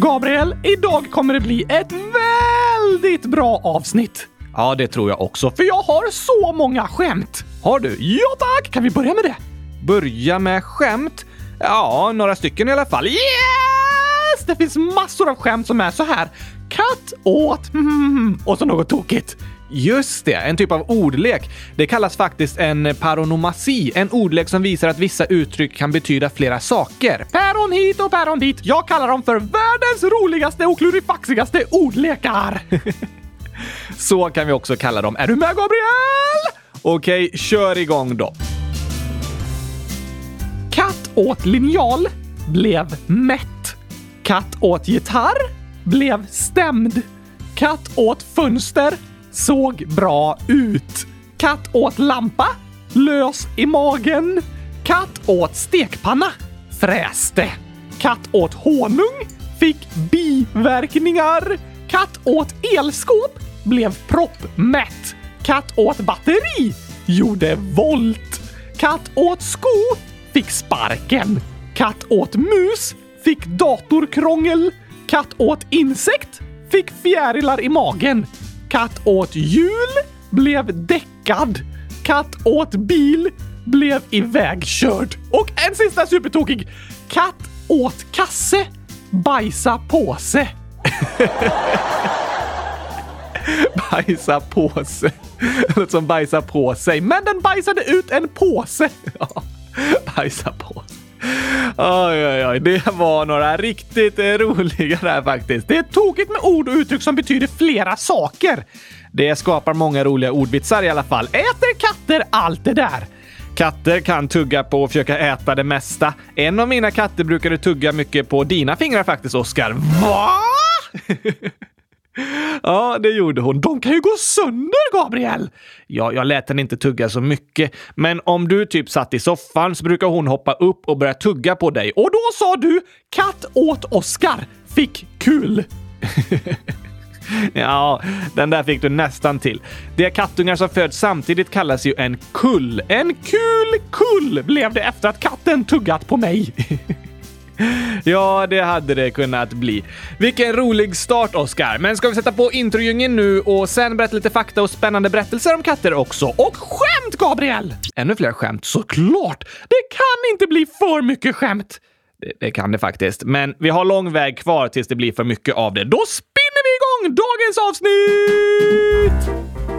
Gabriel, idag kommer det bli ett väldigt bra avsnitt. Ja, det tror jag också. För jag har så många skämt. Har du? Ja tack! Kan vi börja med det? Börja med skämt? Ja, några stycken i alla fall. Yes! Det finns massor av skämt som är så här. Katt åt mm, och så något tokigt. Just det, en typ av ordlek. Det kallas faktiskt en paronomasi, en ordlek som visar att vissa uttryck kan betyda flera saker. Päron hit och päron dit. Jag kallar dem för världens roligaste och klurifaxigaste ordlekar. Så kan vi också kalla dem. Är du med Gabriel? Okej, kör igång då. Katt åt linjal, blev mätt. Katt åt gitarr, blev stämd. Katt åt fönster, såg bra ut. Katt åt lampa, lös i magen. Katt åt stekpanna, fräste. Katt åt honung, fick biverkningar. Katt åt elskåp, blev proppmätt. Katt åt batteri, gjorde volt. Katt åt sko, fick sparken. Katt åt mus, fick datorkrångel. Katt åt insekt, fick fjärilar i magen. Katt åt jul, blev däckad. Katt åt bil, blev ivägkörd. Och en sista supertokig. Katt åt kasse, bajsa påse. bajsa påse. sig. Något som bajsa på sig. Men den bajsade ut en påse. Ja, bajsa på. Oj, oj, oj. Det var några riktigt eh, roliga där faktiskt. Det är tokigt med ord och uttryck som betyder flera saker. Det skapar många roliga ordvitsar i alla fall. Äter katter allt det där? Katter kan tugga på och försöka äta det mesta. En av mina katter brukade tugga mycket på dina fingrar faktiskt, Oskar. Va? Ja, det gjorde hon. De kan ju gå sönder, Gabriel! Ja, jag lät henne inte tugga så mycket. Men om du typ satt i soffan så brukar hon hoppa upp och börja tugga på dig. Och då sa du “katt åt Oskar, fick kul”. ja, den där fick du nästan till. De kattungar som föds samtidigt kallas ju en kull. En kul kull blev det efter att katten tuggat på mig. Ja, det hade det kunnat bli. Vilken rolig start, Oskar. Men ska vi sätta på introjungen nu och sen berätta lite fakta och spännande berättelser om katter också? Och skämt, Gabriel! Ännu fler skämt? Såklart! Det kan inte bli för mycket skämt. Det, det kan det faktiskt. Men vi har lång väg kvar tills det blir för mycket av det. Då spinner vi igång dagens avsnitt!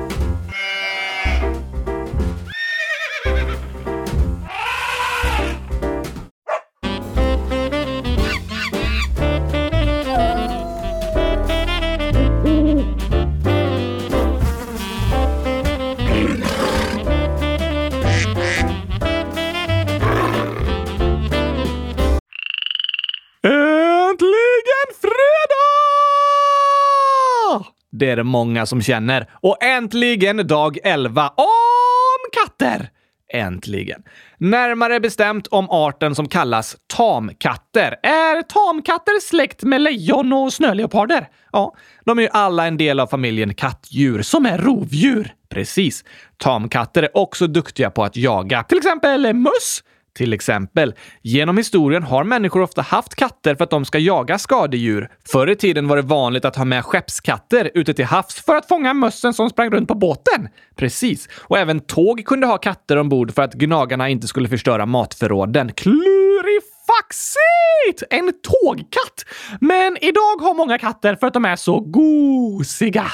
Det är det många som känner. Och äntligen dag 11 om katter! Äntligen. Närmare bestämt om arten som kallas tamkatter. Är tamkatter släkt med lejon och snöleoparder? Ja, de är ju alla en del av familjen kattdjur som är rovdjur. Precis. Tamkatter är också duktiga på att jaga. Till exempel möss, till exempel. Genom historien har människor ofta haft katter för att de ska jaga skadedjur. Förr i tiden var det vanligt att ha med skeppskatter ute till havs för att fånga mössen som sprang runt på båten. Precis. Och även tåg kunde ha katter ombord för att gnagarna inte skulle förstöra matförråden. Klurifaxigt! En tågkatt! Men idag har många katter för att de är så gosiga.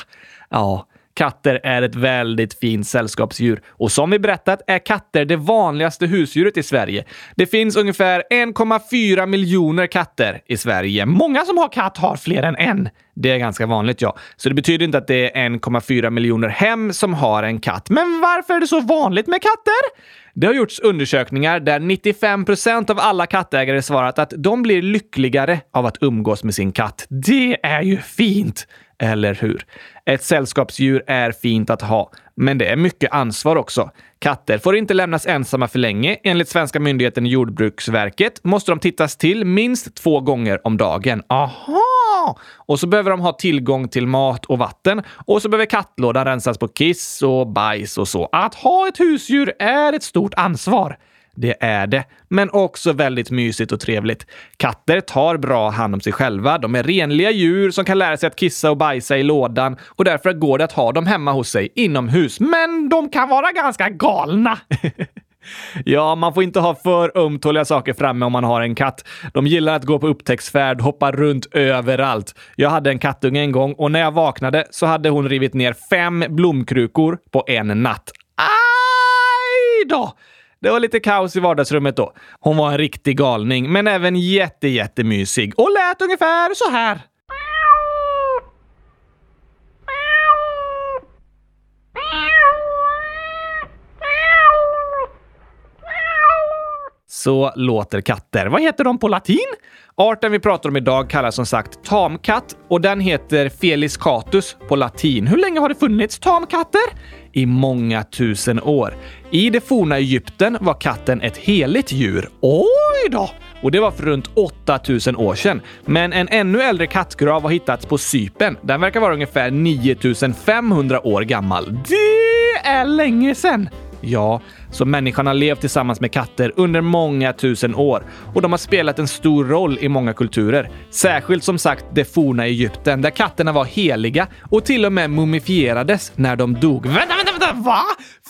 Ja, Katter är ett väldigt fint sällskapsdjur och som vi berättat är katter det vanligaste husdjuret i Sverige. Det finns ungefär 1,4 miljoner katter i Sverige. Många som har katt har fler än en. Det är ganska vanligt, ja. Så det betyder inte att det är 1,4 miljoner hem som har en katt. Men varför är det så vanligt med katter? Det har gjorts undersökningar där 95% av alla kattägare svarat att de blir lyckligare av att umgås med sin katt. Det är ju fint! Eller hur? Ett sällskapsdjur är fint att ha, men det är mycket ansvar också. Katter får inte lämnas ensamma för länge. Enligt svenska myndigheten Jordbruksverket måste de tittas till minst två gånger om dagen. Aha! Och så behöver de ha tillgång till mat och vatten. Och så behöver kattlådan rensas på kiss och bajs och så. Att ha ett husdjur är ett stort ansvar. Det är det, men också väldigt mysigt och trevligt. Katter tar bra hand om sig själva. De är renliga djur som kan lära sig att kissa och bajsa i lådan och därför går det att ha dem hemma hos sig inomhus. Men de kan vara ganska galna. Ja, man får inte ha för ömtåliga saker framme om man har en katt. De gillar att gå på upptäcktsfärd, hoppa runt överallt. Jag hade en kattunge en gång och när jag vaknade så hade hon rivit ner fem blomkrukor på en natt. Aj då! Det var lite kaos i vardagsrummet då. Hon var en riktig galning, men även jätte, jättemysig och lät ungefär så här. Så låter katter. Vad heter de på latin? Arten vi pratar om idag kallas som sagt tamkatt och den heter Felis catus på latin. Hur länge har det funnits tamkatter? I många tusen år. I det forna Egypten var katten ett heligt djur. Oj då! Och det var för runt 8000 år sedan. Men en ännu äldre kattgrav har hittats på Cypern. Den verkar vara ungefär 9500 år gammal. Det är länge sedan! Ja, så människan har levt tillsammans med katter under många tusen år och de har spelat en stor roll i många kulturer. Särskilt som sagt det forna Egypten där katterna var heliga och till och med mumifierades när de dog. Vänta, vänta, vänta! Va?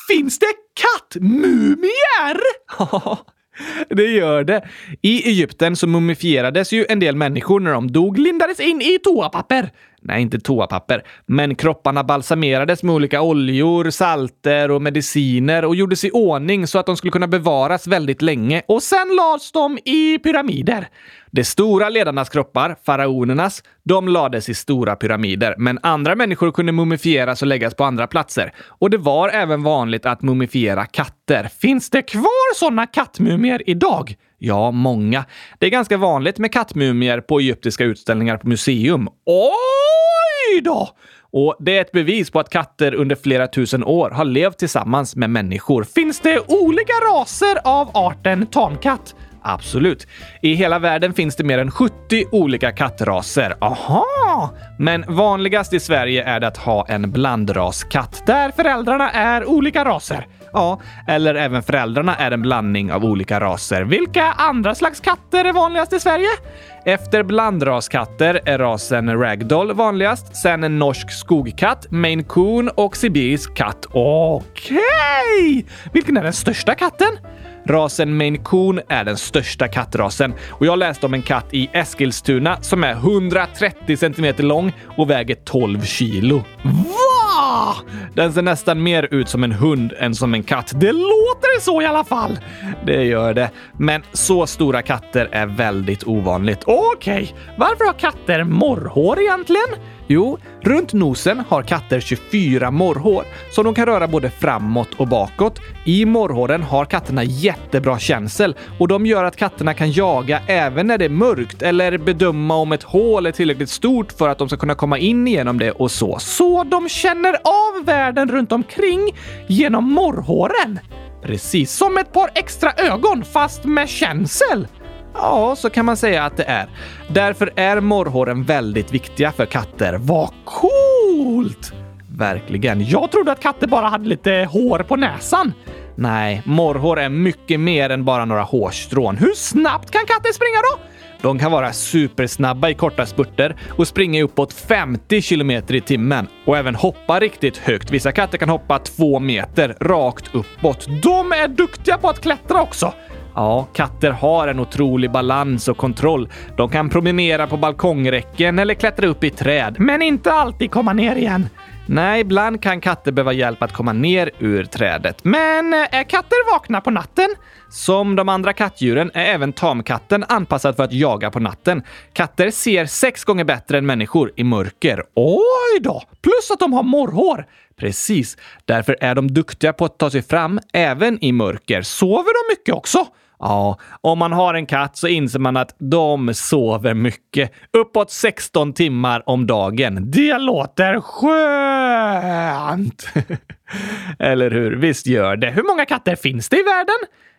Finns det kattmumier? Det gör det. I Egypten så mumifierades ju en del människor när de dog, lindades in i toapapper. Nej, inte toapapper. Men kropparna balsamerades med olika oljor, salter och mediciner och gjordes i ordning så att de skulle kunna bevaras väldigt länge. Och sen lades de i pyramider. De stora ledarnas kroppar, faraonernas, de lades i stora pyramider, men andra människor kunde mumifieras och läggas på andra platser. Och det var även vanligt att mumifiera katter. Finns det kvar sådana kattmumier idag? Ja, många. Det är ganska vanligt med kattmumier på egyptiska utställningar på museum. Oj då! Och det är ett bevis på att katter under flera tusen år har levt tillsammans med människor. Finns det olika raser av arten tamkatt? Absolut. I hela världen finns det mer än 70 olika kattraser. Aha! Men vanligast i Sverige är det att ha en blandraskatt där föräldrarna är olika raser. Ja, eller även föräldrarna är en blandning av olika raser. Vilka andra slags katter är vanligast i Sverige? Efter blandraskatter är rasen ragdoll vanligast, sen en norsk skogkatt, maine coon och sibirisk katt. Okej! Okay. Vilken är den största katten? Rasen Maine Coon är den största kattrasen och jag läste om en katt i Eskilstuna som är 130 cm lång och väger 12 kilo. Va? Den ser nästan mer ut som en hund än som en katt. Det låter så i alla fall. Det gör det. Men så stora katter är väldigt ovanligt. Okej, okay. varför har katter morrhår egentligen? Jo, runt nosen har katter 24 morrhår som de kan röra både framåt och bakåt. I morrhåren har katterna jättebra känsel och de gör att katterna kan jaga även när det är mörkt eller bedöma om ett hål är tillräckligt stort för att de ska kunna komma in igenom det och så. Så de känner av världen runt omkring genom morrhåren? Precis. Som ett par extra ögon fast med känsel? Ja, så kan man säga att det är. Därför är morrhåren väldigt viktiga för katter. Vad coolt! Verkligen. Jag trodde att katter bara hade lite hår på näsan. Nej, morrhår är mycket mer än bara några hårstrån. Hur snabbt kan katter springa då? De kan vara supersnabba i korta spurter och springa uppåt 50 km i timmen och även hoppa riktigt högt. Vissa katter kan hoppa två meter rakt uppåt. De är duktiga på att klättra också. Ja, katter har en otrolig balans och kontroll. De kan promenera på balkongräcken eller klättra upp i träd. Men inte alltid komma ner igen. Nej, ibland kan katter behöva hjälp att komma ner ur trädet. Men eh, är katter vakna på natten? Som de andra kattdjuren är även tamkatten anpassad för att jaga på natten. Katter ser sex gånger bättre än människor i mörker. Oj då! Plus att de har morrhår. Precis. Därför är de duktiga på att ta sig fram även i mörker. Sover de mycket också? Ja, om man har en katt så inser man att de sover mycket. Uppåt 16 timmar om dagen. Det låter skönt! Eller hur? Visst gör det. Hur många katter finns det i världen?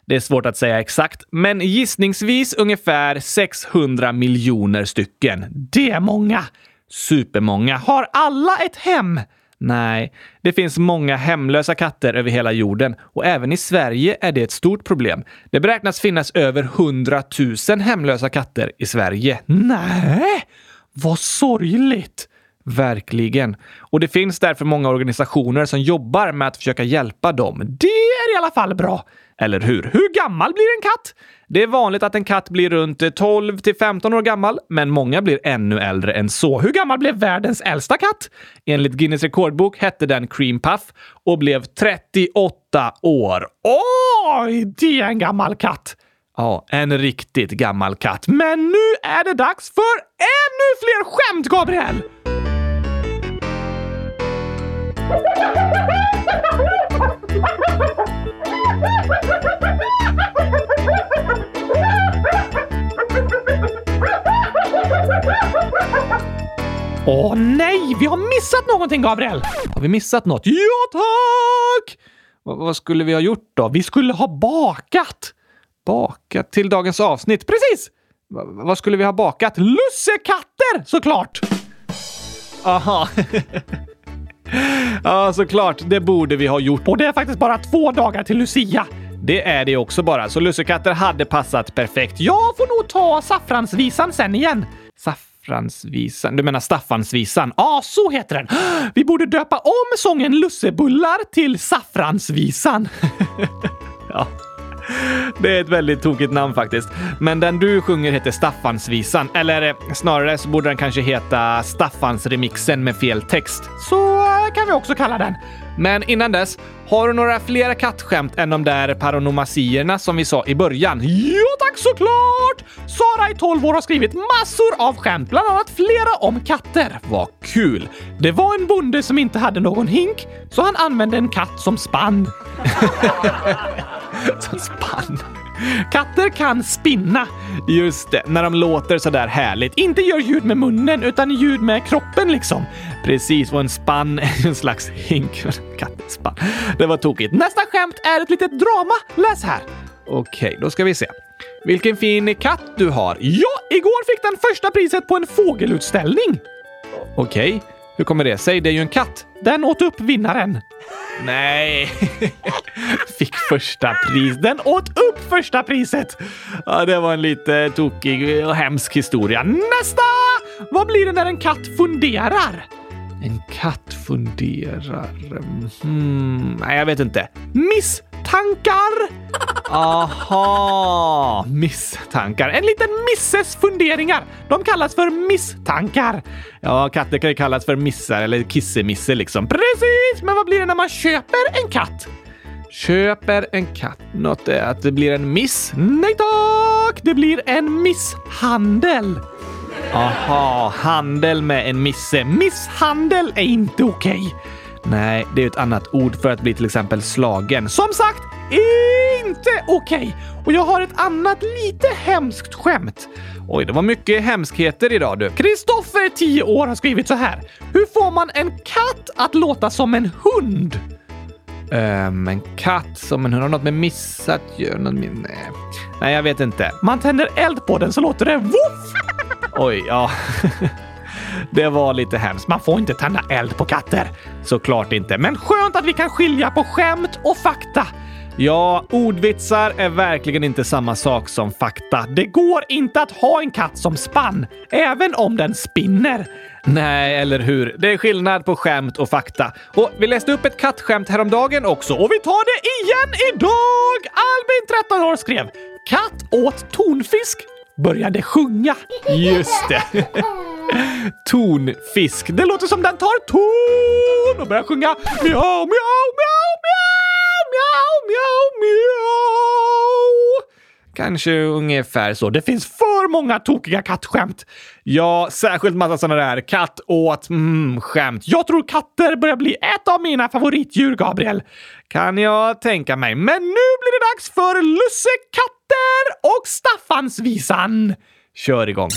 Det är svårt att säga exakt, men gissningsvis ungefär 600 miljoner stycken. Det är många! Supermånga. Har alla ett hem? Nej, det finns många hemlösa katter över hela jorden och även i Sverige är det ett stort problem. Det beräknas finnas över 100 000 hemlösa katter i Sverige. Nej, vad sorgligt! Verkligen. Och det finns därför många organisationer som jobbar med att försöka hjälpa dem. Det är i alla fall bra. Eller hur? Hur gammal blir en katt? Det är vanligt att en katt blir runt 12 till 15 år gammal, men många blir ännu äldre än så. Hur gammal blev världens äldsta katt? Enligt Guinness rekordbok hette den Cream Puff och blev 38 år. Oj, det är en gammal katt! Ja, en riktigt gammal katt. Men nu är det dags för ännu fler skämt, Gabriel! Åh nej, vi har missat någonting, Gabriel! Har vi missat något? Ja, tack! V vad skulle vi ha gjort då? Vi skulle ha bakat! Bakat till dagens avsnitt? Precis! V vad skulle vi ha bakat? Lussekatter, såklart! Aha. ja, såklart. Det borde vi ha gjort. Och det är faktiskt bara två dagar till Lucia. Det är det också bara, så lussekatter hade passat perfekt. Jag får nog ta saffransvisan sen igen. Saffransvisan? Du menar Staffansvisan? Ja, ah, så heter den. Vi borde döpa om sången Lussebullar till Saffransvisan. ja. Det är ett väldigt tokigt namn faktiskt. Men den du sjunger heter Staffansvisan. Eller eh, snarare så borde den kanske heta Staffansremixen med fel text. Så eh, kan vi också kalla den. Men innan dess, har du några fler kattskämt än de där paronomasierna som vi sa i början? Ja tack såklart! Sara i 12 år har skrivit massor av skämt, bland annat flera om katter. Vad kul! Det var en bonde som inte hade någon hink, så han använde en katt som spann. som spann? Katter kan spinna. Just det, när de låter sådär härligt. Inte gör ljud med munnen, utan ljud med kroppen liksom. Precis, och en spann är en slags hink. Kattespann. Det var tokigt. Nästa skämt är ett litet drama. Läs här. Okej, okay, då ska vi se. Vilken fin katt du har. Ja, igår fick den första priset på en fågelutställning. Okej, okay hur kommer det sig? Det är ju en katt. Den åt upp vinnaren. Nej! Fick första pris. Den åt upp första priset! Ja, det var en lite tokig och hemsk historia. Nästa! Vad blir det när en katt funderar? En katt funderar... Hmm, nej, jag vet inte. Misstankar! Aha! Misstankar. En liten misses funderingar. De kallas för misstankar. Ja, katter kan ju kallas för missar eller kissemisse liksom. Precis! Men vad blir det när man köper en katt? Köper en katt. Något är att det blir en miss? Nej tack! Det blir en misshandel. Aha, handel med en misse. Misshandel är inte okej. Okay. Nej, det är ett annat ord för att bli till exempel slagen. Som sagt, inte okej! Okay. Och jag har ett annat lite hemskt skämt. Oj, det var mycket hemskheter idag du. Kristoffer, 10 år, har skrivit så här. Hur får man en katt att låta som en hund? Um, en katt som en hund har något med missat att göra. Nej. Nej, jag vet inte. Man tänder eld på den så låter det voff! Oj, ja. Det var lite hemskt. Man får inte tända eld på katter. Såklart inte. Men skönt att vi kan skilja på skämt och fakta. Ja, ordvitsar är verkligen inte samma sak som fakta. Det går inte att ha en katt som spann, även om den spinner. Nej, eller hur? Det är skillnad på skämt och fakta. Och vi läste upp ett kattskämt häromdagen också. Och vi tar det igen idag! Albin, 13 år, skrev “Katt åt tonfisk, började sjunga”. Just det. Tonfisk. Det låter som den tar ton och börjar sjunga miau, miau, miau, miau, miau, miau, miau. Kanske ungefär så. Det finns för många tokiga kattskämt. Ja, särskilt massa sådana där katt åt mm, skämt. Jag tror katter börjar bli ett av mina favoritdjur, Gabriel. Kan jag tänka mig. Men nu blir det dags för lussekatter och Staffansvisan. Kör igång.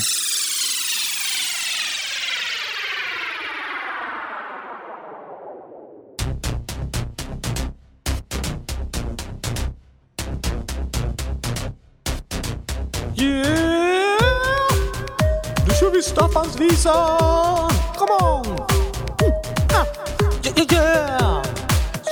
Yeah! Nu kör vi Staffansvisan! Come on! Mm. Ah. Yeah, yeah.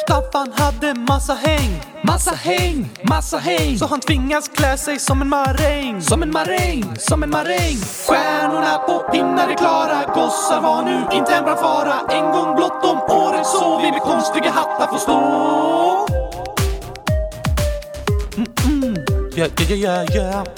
Staffan hade massa häng. Massa häng, massa häng. Så han tvingas klä sig som en maräng. Som en maräng, som en maräng. Stjärnorna på pinnar är klara. Gossar var nu inte en brandfara. En gång blott om året så vi med konstiga hattar får stå. Mm-mm. Yeah, yeah, yeah, yeah.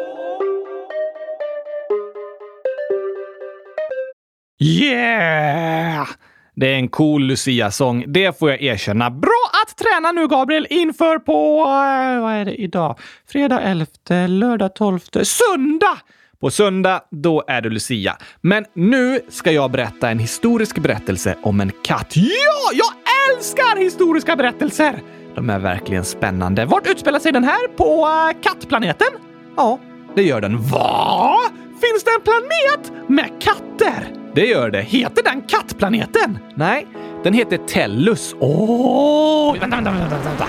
Yeah! Det är en cool Lucia-sång, det får jag erkänna. Bra att träna nu, Gabriel, inför på... Eh, vad är det idag? Fredag 11, lördag 12, söndag! På söndag, då är det Lucia. Men nu ska jag berätta en historisk berättelse om en katt. Ja, jag älskar historiska berättelser! De är verkligen spännande. Vart utspelar sig den här? På uh, kattplaneten? Ja, det gör den. Va? Finns det en planet med katter? Det gör det. Heter den Kattplaneten? Nej, den heter Tellus. Åh! vänta, vänta, vänta, vänta.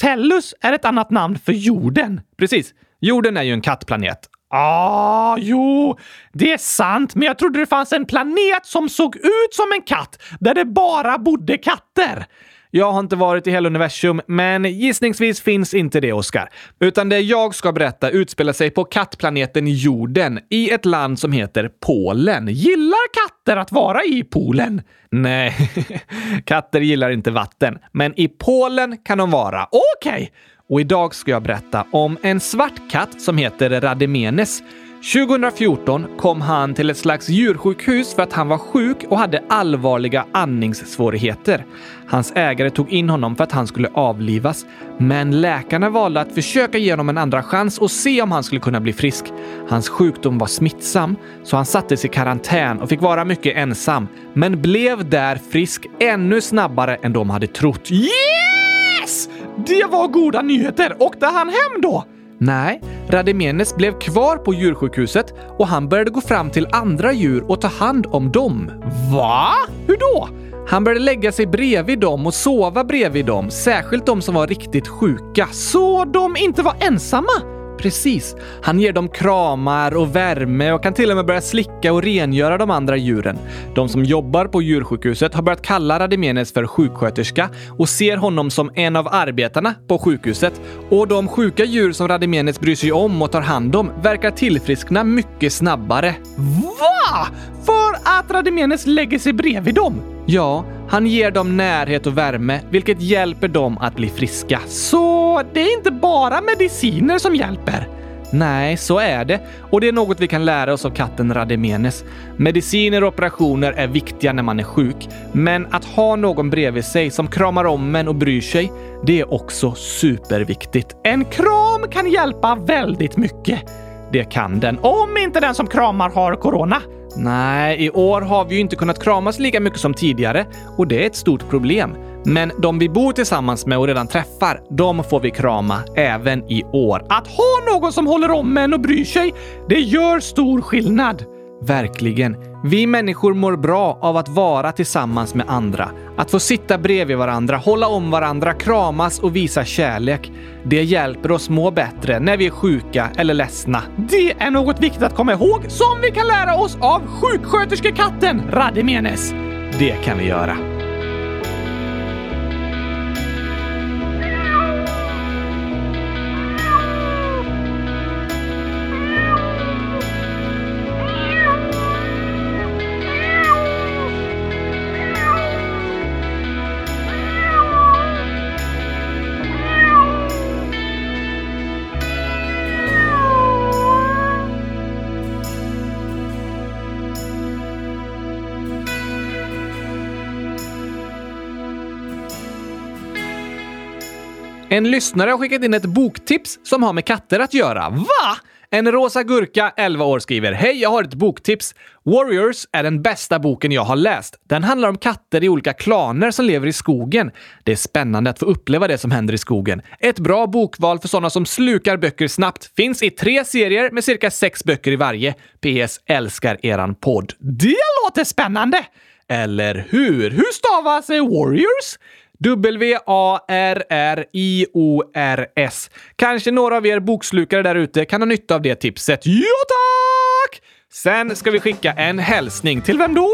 Tellus är ett annat namn för jorden. Precis. Jorden är ju en kattplanet. Ah, jo, det är sant, men jag trodde det fanns en planet som såg ut som en katt, där det bara bodde katter. Jag har inte varit i hela universum, men gissningsvis finns inte det, Oskar. Utan det jag ska berätta utspelar sig på kattplaneten jorden i ett land som heter Polen. Gillar katter att vara i poolen? Nej, katter gillar inte vatten, men i Polen kan de vara. Okej! Okay. Och idag ska jag berätta om en svart katt som heter Rademenes 2014 kom han till ett slags djursjukhus för att han var sjuk och hade allvarliga andningssvårigheter. Hans ägare tog in honom för att han skulle avlivas, men läkarna valde att försöka ge honom en andra chans och se om han skulle kunna bli frisk. Hans sjukdom var smittsam, så han sattes i karantän och fick vara mycket ensam, men blev där frisk ännu snabbare än de hade trott. Yes! Det var goda nyheter! Åkte han hem då? Nej, Rademenes blev kvar på djursjukhuset och han började gå fram till andra djur och ta hand om dem. Va? Hur då? Han började lägga sig bredvid dem och sova bredvid dem, särskilt de som var riktigt sjuka, så de inte var ensamma. Precis. Han ger dem kramar och värme och kan till och med börja slicka och rengöra de andra djuren. De som jobbar på djursjukhuset har börjat kalla Radimenes för sjuksköterska och ser honom som en av arbetarna på sjukhuset. Och de sjuka djur som Radimenes bryr sig om och tar hand om verkar tillfriskna mycket snabbare. Va? För att Radimenes lägger sig bredvid dem? Ja, han ger dem närhet och värme, vilket hjälper dem att bli friska. Så det är inte bara mediciner som hjälper? Nej, så är det. Och det är något vi kan lära oss av katten Rademenes. Mediciner och operationer är viktiga när man är sjuk, men att ha någon bredvid sig som kramar om en och bryr sig, det är också superviktigt. En kram kan hjälpa väldigt mycket. Det kan den, om inte den som kramar har corona. Nej, i år har vi ju inte kunnat kramas lika mycket som tidigare och det är ett stort problem. Men de vi bor tillsammans med och redan träffar, de får vi krama även i år. Att ha någon som håller om en och bryr sig, det gör stor skillnad. Verkligen. Vi människor mår bra av att vara tillsammans med andra. Att få sitta bredvid varandra, hålla om varandra, kramas och visa kärlek. Det hjälper oss må bättre när vi är sjuka eller ledsna. Det är något viktigt att komma ihåg som vi kan lära oss av sjuksköterskekatten Rademenes. Det kan vi göra. En lyssnare har skickat in ett boktips som har med katter att göra. Va? En rosa gurka, 11 år, skriver “Hej, jag har ett boktips. Warriors är den bästa boken jag har läst. Den handlar om katter i olika klaner som lever i skogen. Det är spännande att få uppleva det som händer i skogen. Ett bra bokval för sådana som slukar böcker snabbt. Finns i tre serier med cirka sex böcker i varje. PS. Älskar eran podd. Det låter spännande! Eller hur? Hur stavas eh, Warriors? W-A-R-R-I-O-R-S. Kanske några av er bokslukare där ute kan ha nytta av det tipset. Ja, tack! Sen ska vi skicka en hälsning. Till vem då?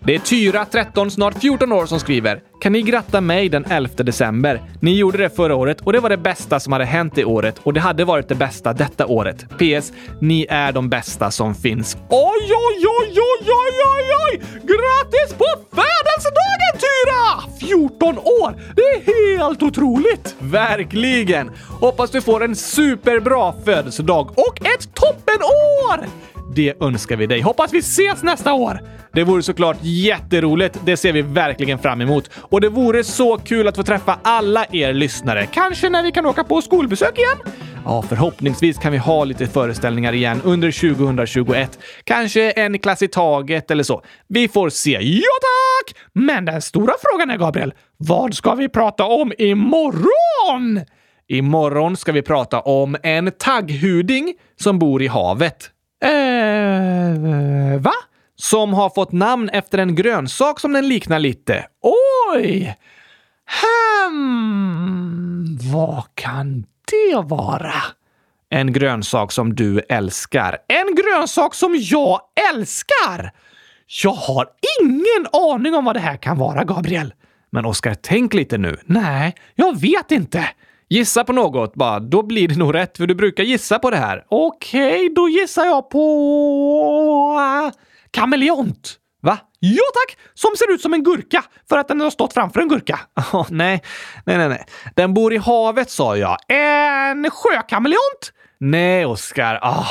Det är Tyra, 13, snart 14 år som skriver. Kan ni gratta mig den 11 december? Ni gjorde det förra året och det var det bästa som hade hänt i året och det hade varit det bästa detta året. PS. Ni är de bästa som finns. Oj, oj, oj, oj, oj, oj, oj! Grattis på födelsedagen Tyra! 14 år! Det är helt otroligt! Verkligen! Hoppas du får en superbra födelsedag och ett toppenår! Det önskar vi dig. Hoppas vi ses nästa år! Det vore såklart jätteroligt. Det ser vi verkligen fram emot. Och det vore så kul att få träffa alla er lyssnare. Kanske när vi kan åka på skolbesök igen? Ja, förhoppningsvis kan vi ha lite föreställningar igen under 2021. Kanske en klass i taget eller så. Vi får se. Ja, tack! Men den stora frågan är, Gabriel, vad ska vi prata om imorgon? Imorgon ska vi prata om en tagghuding som bor i havet. Eh, va? Som har fått namn efter en grönsak som den liknar lite. Oj! Hmm, vad kan det vara? En grönsak som du älskar. En grönsak som jag älskar! Jag har ingen aning om vad det här kan vara, Gabriel. Men Oskar, tänk lite nu. Nej, jag vet inte. Gissa på något bara, då blir det nog rätt, för du brukar gissa på det här. Okej, okay, då gissar jag på... Kameleont. Va? Ja tack! Som ser ut som en gurka för att den har stått framför en gurka. Oh, nej, nej, nej, nej. Den bor i havet sa jag. En sjökameleont? Nej, Oskar. Ah,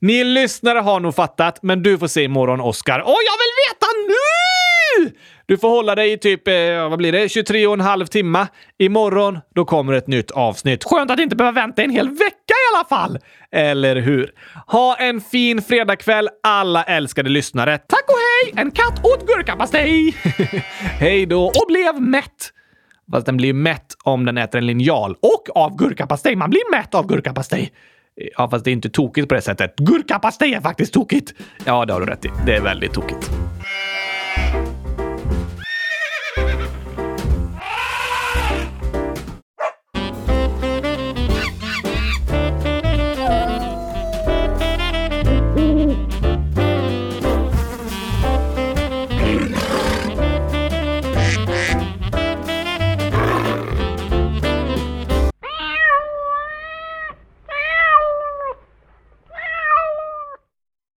ni lyssnare har nog fattat, men du får se imorgon, Oskar. Och jag vill veta nu! Du får hålla dig i typ, eh, vad blir det, 23 och en halv timme. Imorgon, då kommer ett nytt avsnitt. Skönt att inte behöva vänta en hel vecka i alla fall! Eller hur? Ha en fin fredagkväll, alla älskade lyssnare. Tack och hej! En katt åt gurkapastej! hej då! Och blev mätt. Fast den blir mätt om den äter en linjal. Och av gurkapastej. Man blir mätt av gurkapastej. Ja, fast det är inte tokigt på det sättet. Gurkapastej är faktiskt tokigt. Ja, det har du rätt i. Det är väldigt tokigt.